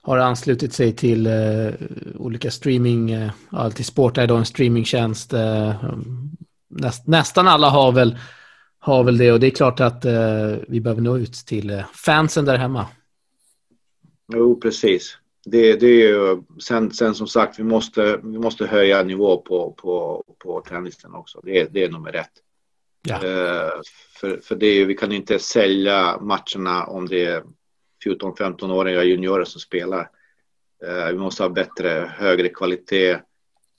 har anslutit sig till eh, olika streaming, eh, alltid sport är då en streamingtjänst. Eh, näst, nästan alla har väl, har väl det och det är klart att eh, vi behöver nå ut till fansen där hemma. Jo, precis. Det, det är ju, sen, sen som sagt, vi måste, vi måste höja nivå på, på, på tennisen också. Det, det är nummer ett. Ja. Eh, för, för det är, vi kan inte sälja matcherna om det är 14-15-åriga juniorer som spelar. Eh, vi måste ha bättre, högre kvalitet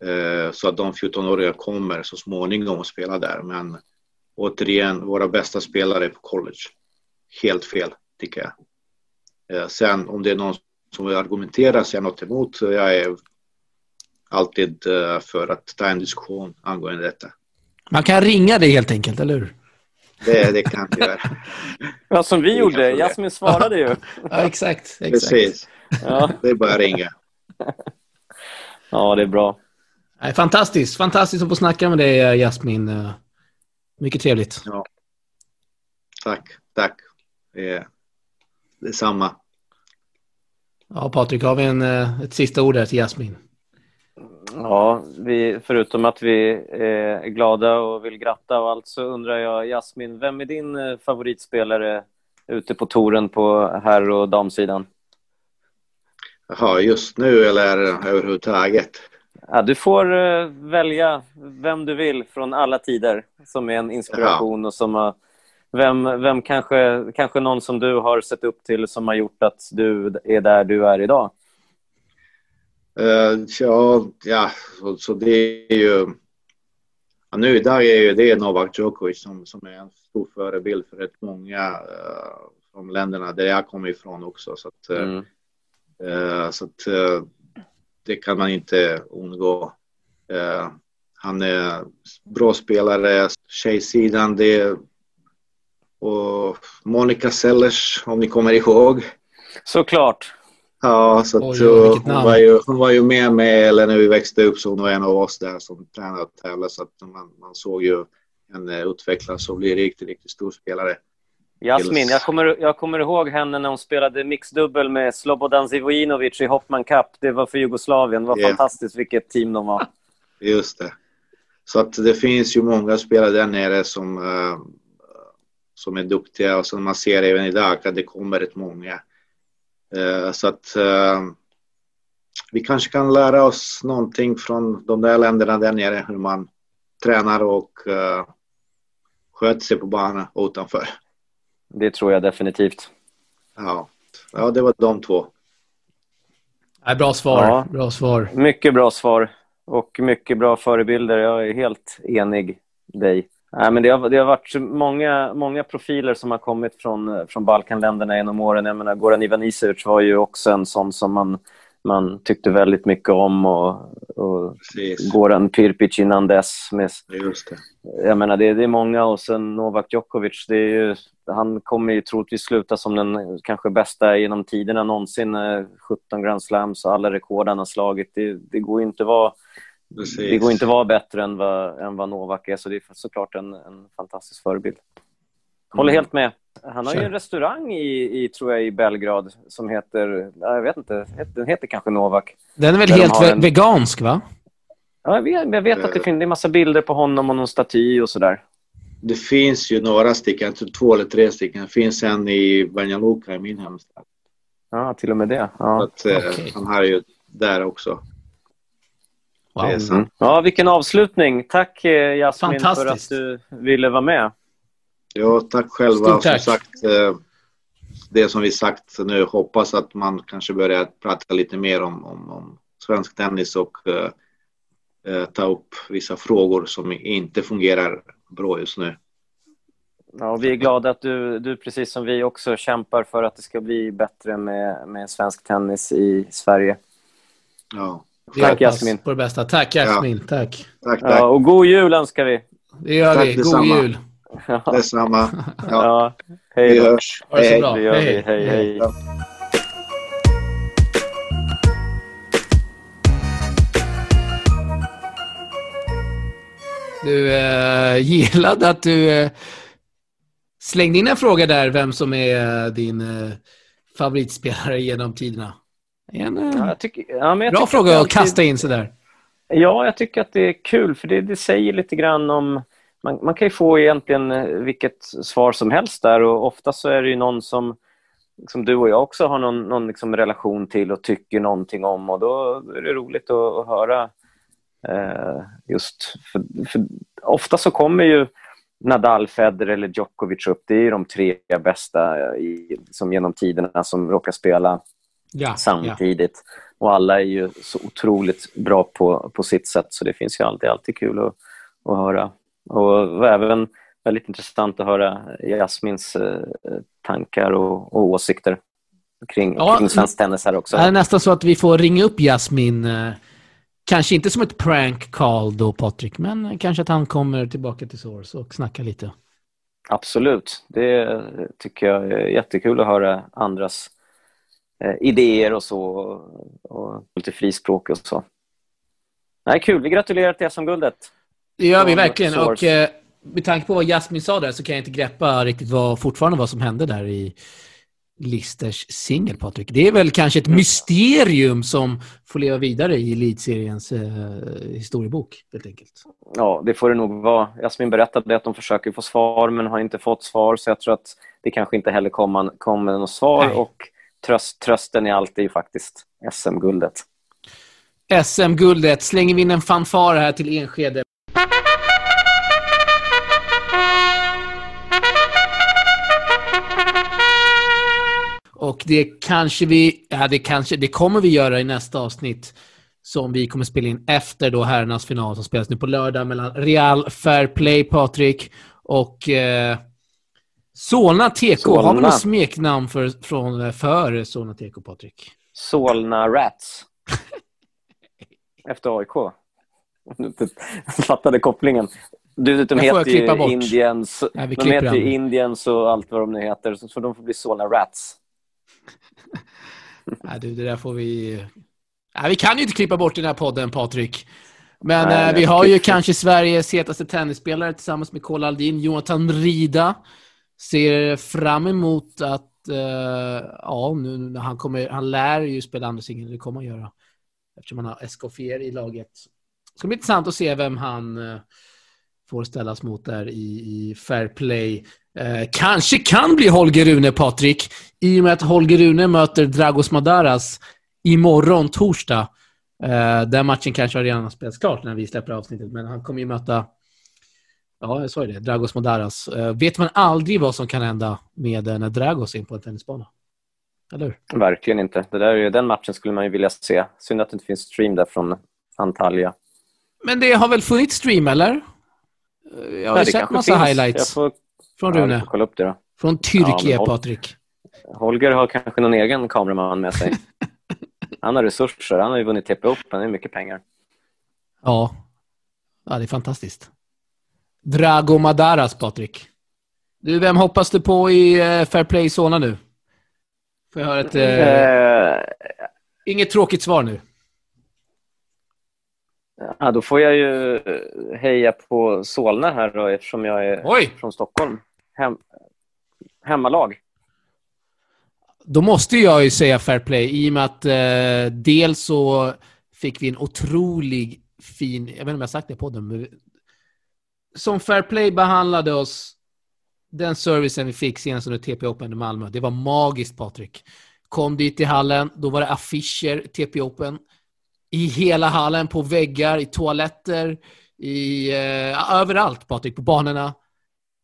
eh, så att de 14-åriga kommer så småningom att spela där. Men återigen, våra bästa spelare är på college. Helt fel, tycker jag. Sen om det är någon som vill argumentera, säga något emot, jag är alltid för att ta en diskussion angående detta. Man kan ringa dig helt enkelt, eller hur? Det, det kan vi göra. *laughs* Ja, som vi gjorde. Jasmin svarade ju. Ja, exakt. exakt. Precis. Ja. Det är bara att ringa. *laughs* Ja, det är bra. Fantastiskt. Fantastiskt att få snacka med dig, eh, Jasmin. Eh, mycket trevligt. Ja. Tack. Tack. Detsamma. Ja, Patrik, har vi en, eh, ett sista ord där till Jasmin? Ja, vi, förutom att vi är glada och vill gratta och allt så undrar jag, Jasmin, vem är din eh, favoritspelare ute på touren på herr och damsidan? Jaha, just nu eller överhuvudtaget? Ja, du får uh, välja vem du vill från alla tider som är en inspiration ja. och som har vem, vem kanske, kanske någon som du har sett upp till som har gjort att du är där du är idag? Uh, ja, ja så, så, det är ju... Ja, nu idag är ju det Novak Djokovic som, som är en stor förebild för rätt många uh, från länderna där jag kommer ifrån också. Så att, uh, mm. så att det kan man inte undgå. han är bra spelare, tjejsidan, det och Monica Sellers, om ni kommer ihåg. Såklart. Ja, så Oj, oj, hon, var ju, hon var ju med mig, eller när vi växte upp så hon var en av oss där som tränade och tävlade så att man, man såg ju henne utvecklas och bli riktigt, riktigt stor spelare. Jasmin, jag kommer, jag kommer ihåg henne när hon spelade mixdubbel med Slobodan Zivojinovic i Hoffman Cup. Det var för Jugoslavien. Det var yeah. fantastiskt vilket team de var. Just det. Så att det finns ju många spelare där nere som uh, som är duktiga och som man ser även idag att det kommer rätt många. Eh, så att eh, vi kanske kan lära oss någonting från de där länderna där nere, hur man tränar och uh, sköter sig på banan och utanför. Det tror jag definitivt. Ja, ja det var de två. Nej, bra svar. Ja, bra svar. Mycket bra svar och mycket bra förebilder. Jag är helt enig dig. Nej, men det, har, det har varit många, många profiler som har kommit från, från Balkanländerna genom åren. Jag menar, Goran Ivanisevic var ju också en sån som man, man tyckte väldigt mycket om. Och, och Goran Pirpic innan dess. Med, Just det. Jag menar, det, det är många. Och sen Novak Djokovic. Det är ju, han kommer ju troligtvis sluta som den kanske bästa genom tiderna någonsin. 17 Grand Slams och alla rekord han har slagit. Det, det går inte att vara Precis. Det går inte att vara bättre än vad, än vad Novak är, så det är såklart en, en fantastisk förebild. Håller mm. helt med. Han har ju en restaurang i, i, tror jag, i Belgrad som heter, jag vet inte, den heter kanske Novak. Den är väl helt en... vegansk, va? Ja, jag vet, jag vet att det finns en massa bilder på honom och någon staty och sådär. Det finns ju några stycken, två eller tre stycken. Det finns en i Banja Luka i min hemstad. Ja, till och med det. Ja. Att, eh, okay. Han har ju där också. Wow. Mm. Ja, vilken avslutning. Tack eh, Jasmin för att du ville vara med. Ja, tack själva. Stort tack. Som sagt, eh, det som vi sagt nu, hoppas att man kanske börjar prata lite mer om, om, om svensk tennis och uh, ta upp vissa frågor som inte fungerar bra just nu. Ja, vi är glada att du, du, precis som vi, också kämpar för att det ska bli bättre med, med svensk tennis i Sverige. Ja. Tack Jasmin. på det bästa. Tack Jasmin. Ja. Tack. Tack, tack. Ja, och god jul önskar vi. Det gör tack, vi. God detsamma. jul. Ja. *laughs* Detsamma. Ja. ja. Hej Vi hörs. Ha det så bra. hej. hej. hej. hej. Du eh, *laughs* gillade att du eh, slängde in en fråga där, vem som är eh, din eh, favoritspelare genom tiderna. En ja, tycker, ja, bra fråga att, att kasta in sådär. Ja, jag tycker att det är kul för det, det säger lite grann om... Man, man, kan ju få egentligen eh, vilket svar som helst där och ofta så är det ju någon som, som du och jag också har någon, någon liksom relation till och tycker någonting om och då är det roligt att, att höra eh, just... För, för ofta så kommer ju Nadal, Federer eller Djokovic upp. Det är ju de tre bästa i, som genom tiderna som råkar spela ja, samtidigt. Ja. Och alla är ju så otroligt bra på, på sitt sätt så det finns ju alltid, alltid kul att, att höra. Och även väldigt intressant att höra Jasmins eh, tankar och, och, åsikter kring, ja, kring svensk tennis här också. Det är nästan så att vi får ringa upp Jasmin. Eh, kanske inte som ett prank call då, Patrik, men kanske att han kommer tillbaka till Source och snackar lite. Absolut. Det tycker jag är jättekul att höra andras idéer och så. Och, och lite frispråk och så. Nej, kul. Vi gratulerar till SM-guldet. Det gör vi verkligen. Och eh, med tanke på vad Jasmin sa där så kan jag inte greppa riktigt vad, fortfarande vad som hände där i Listers singel, Patrik. Det är väl kanske ett mysterium som får leva vidare i elitseriens eh, historiebok, helt enkelt. Ja, det får det nog vara. Jasmin berättade att de försöker få svar, men har inte fått svar, så jag tror att det kanske inte heller kommer, kommer något svar. Nej. Och tröst, trösten i allt är ju faktiskt SM-guldet. SM-guldet. Slänger vi in en fanfar här till Enskede. Och det kanske vi, ja det kanske, det kommer vi göra i nästa avsnitt som vi kommer spela in efter då herrarnas final som spelas nu på lördag mellan Real Fair Play, Patrik, och eh, Solna TK. Solna. Har vi något smeknamn för, från, för Solna TK, Patrik? Solna Rats. *laughs* Efter AIK. *laughs* Jag fattade kopplingen. Du, de heter ju. Indians, Nej, de heter ju. Indians och allt vad de nu heter, så, de får bli Solna Rats. *laughs* Nej, du, det där får vi... Nej, vi kan ju inte klippa bort den här podden, Patrik. Men Nej, eh, vi har ju kanske Sveriges hetaste tennisspelare tillsammans med Kola Aldin, Jonathan Rida. Ser fram emot att, eh, ja, nu när han kommer, han lär ju spela andra singeln, det kommer han göra. Eftersom han har Escoffier i laget. Det ska bli intressant att se vem han eh, får ställas mot där i, i fair play. Eh, kanske kan bli Holger Rune, Patrik, i och med att Holger Rune möter Dragos Madaras imorgon, torsdag. Eh, den matchen kanske har redan spelats klart när vi släpper avsnittet, men han kommer ju möta, ja, jag sa ju det, Dragos Madaras. Eh, vet man aldrig vad som kan hända med eh, när Dragos är på en tennisbana? Eller hur? Verkligen inte. Det där, är ju- den matchen skulle man ju vilja se. Synd att det inte finns stream där från Antalya. Men det har väl funnits stream, eller? Eh, Jag har Nej, sett massa finns. highlights Jag får, från ja, Rune. får kolla upp det då. Från Tyrkie, Ja, men- Patrik. Holger har kanske någon egen kameraman med sig. *laughs* Han har resurser. Han har ju vunnit TP Open. Det är mycket pengar. Ja. ja, det är fantastiskt. Drago Madaras, Patrik. Du, vem hoppas du på i eh, Fair Play Solna nu? Får jag höra ett... Eh, Eh, inget tråkigt svar nu. ja, då får jag ju heja på Solna här då, eftersom jag är Oj! från Stockholm. Hem, hemmalag. Då måste jag ju säga fair play i och med att eh, dels så fick vi en otrolig fin, jag vet inte om jag sagt det i podden, men som fair play behandlade oss, den servicen vi fick senast under TP Open i Malmö, det var magiskt Patrik. Kom dit i hallen, då var det affischer TP Open i hela hallen, på väggar, i toaletter, i, eh, överallt Patrik, på banorna.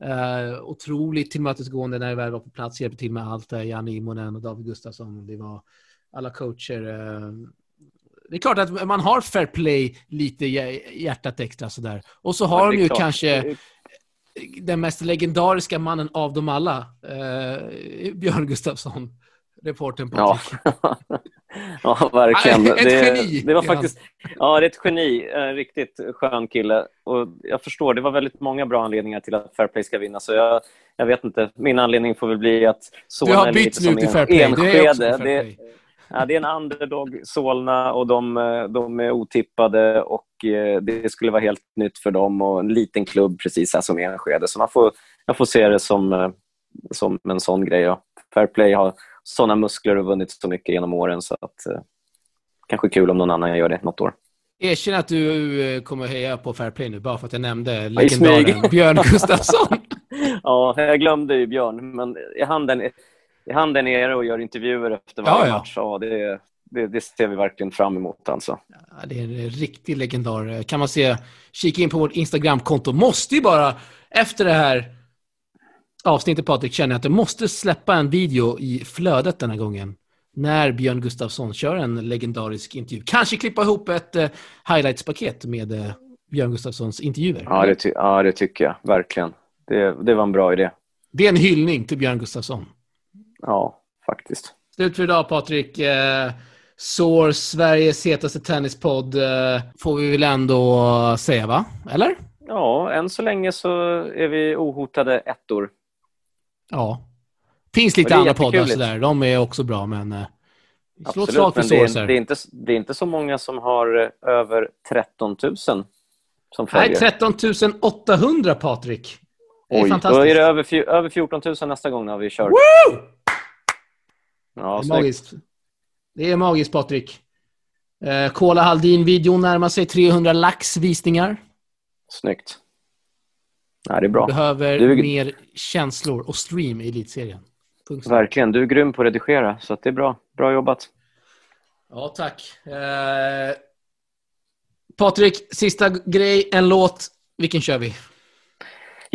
Eh, otroligt tillmötesgående när vi väl var på plats. Hjälpte till med allt. Janne Immonen och David Gustafsson. Det var alla coacher. eh, det är klart att man har fair play lite hjär- hjärtat extra sådär. Och så har Ja, de ju klart. kanske den mest legendariska mannen av dem alla. eh, Björn Gustafsson. Reporten på Ja. *laughs* ja, verkligen. Ett det, geni, Det var faktiskt, ja, det är ett geni. En riktigt skön kille. Och jag förstår, det var väldigt många bra anledningar till att Fairplay ska vinna. Så jag, jag vet inte. Min anledning får väl bli att Solna Du har är lite som en- Enskede. Fair Det, play. ja, det är en underdog, Solna, och de, eh, de är otippade. Och eh, Det skulle vara helt nytt för dem. Och En liten klubb precis här som Enskede. Så man får, jag får se det som, eh, som en sån grej. Ja. Fairplay har såna muskler och vunnit så mycket genom åren. Så att, eh, kanske kul om någon annan gör det något år. Erkänn att du kommer heja på fair play nu, bara för att jag nämnde i legendaren. Björn Gustafsson. *laughs* Ja, jag glömde ju Björn, men är han där, är han där nere och gör intervjuer efter varje Ja, ja. match? Ja, det, det, det ser vi verkligen fram emot. Alltså. Ja, det är en riktig legendar. Kan man se, kika in på vårt Instagramkonto. Måste ju bara, efter det här avsnittet Patrik, känner jag att jag måste släppa en video i flödet den här gången. När Björn Gustafsson kör en legendarisk intervju. Kanske klippa ihop ett eh, highlights-paket med eh, Björn Gustafssons intervjuer. Ja, det, ja, det tycker jag verkligen. Det, det var en bra idé. Det är en hyllning till Björn Gustafsson. Ja, faktiskt. Slut för idag Patrik. Eh, Soar, Sveriges hetaste tennispodd, eh, får vi väl ändå säga va? Eller? Ja, än så länge så är vi ohotade ettor. Ja. Finns lite andra poddar sådär. De är också bra, men... Eh, Absolut, slag för men det är, det, är inte, det är inte så många som har över 13 000 som Nej, följer. 13 800 Patrik. Det är Oj, då fantastiskt. är det över, över 14 000 nästa gång när vi kör. Woo! Ja, det är magiskt. Det är magiskt Patrik. Eh, Kola Haldin-videon närmar sig 300 lax visningar. snyggt. Ja, det är bra. Behöver Du- mer känslor och stream i elitserien. Punkt. Verkligen. Du är grym på att redigera, så att det är bra. Bra jobbat. Ja, tack. Eh, Patrik, sista grej, en låt. Vilken kör vi?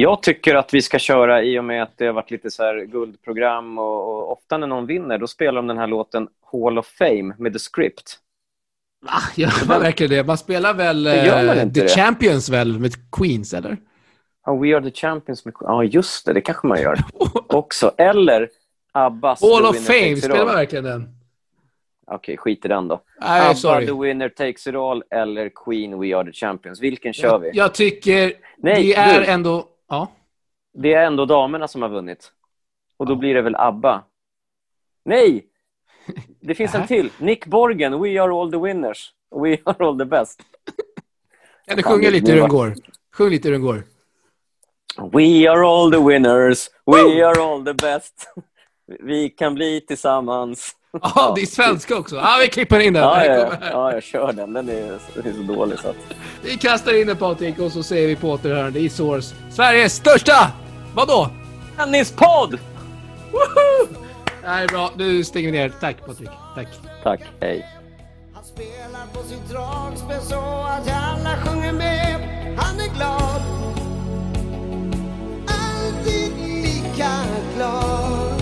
Jag tycker att vi ska köra, i och med att det har varit lite så här guldprogram och, och ofta när någon vinner, då spelar de den här låten Hall of Fame med The Script. Va? Gör man *laughs* verkligen det? Man spelar väl man eh, The det? Champions väl med Queens, eller? Ja, We Are The Champions med... Ja, just det, det kanske man gör *laughs* också. Eller Abbas Hall of Fame, spelar man verkligen den? Okej, skit i den då. Nej, Abba, sorry. The Winner Takes It All eller Queen, We Are The Champions. Vilken kör vi? Jag, jag tycker Nej, det är du. ändå... Ja. Det är ändå damerna som har vunnit. Och då blir det väl ABBA? Nej! Det finns en till. Nick Borgen, We Are All The Winners. We Are All The Best. Kan du sjunga lite hur den går? Sjung lite hur den går. We are all the winners. We are all the best. Vi kan bli tillsammans. *laughs* Ja, det är svenska också. Ja, vi klipper in den. Ja, Här ja, ja, ja, jag kör den. Den är, den är så dålig så att... *laughs* Vi kastar in den Patrik och så säger vi på återhörande i Source. Sveriges största! Vadå? Tennispodd! Woho! Nej, bra. Nu stänger vi ner. Tack Patrik. Tack. Tack, hej. Han spelar på sitt dragspel så att alla sjunger med. Han är glad. Alltid lika glad.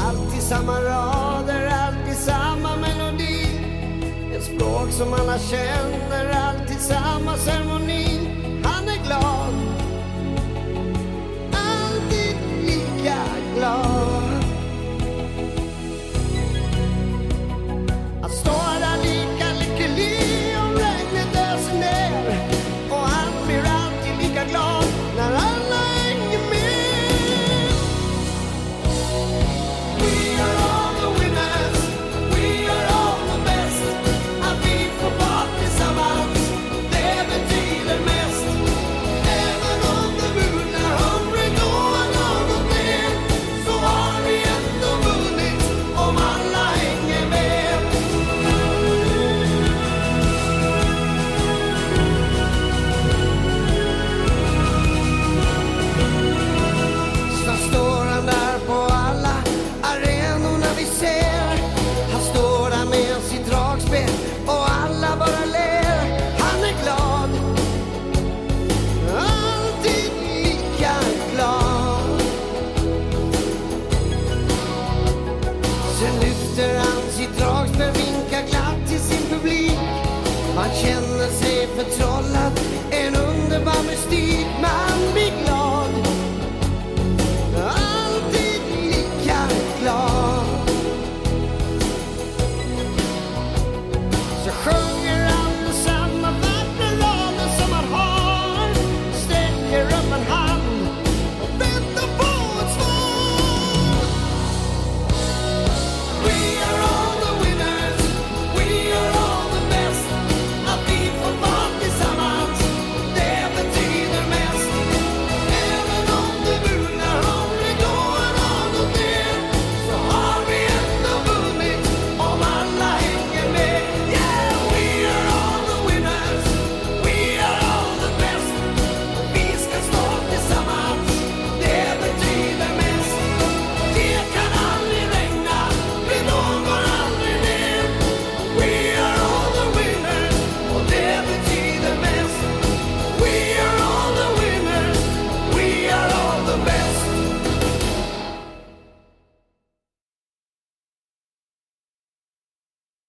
Alltid samma rader, alltid samma melodi. Ett språk som alla känner, alltid samma ceremoni. Han är glad. Alltid lika glad. Att stå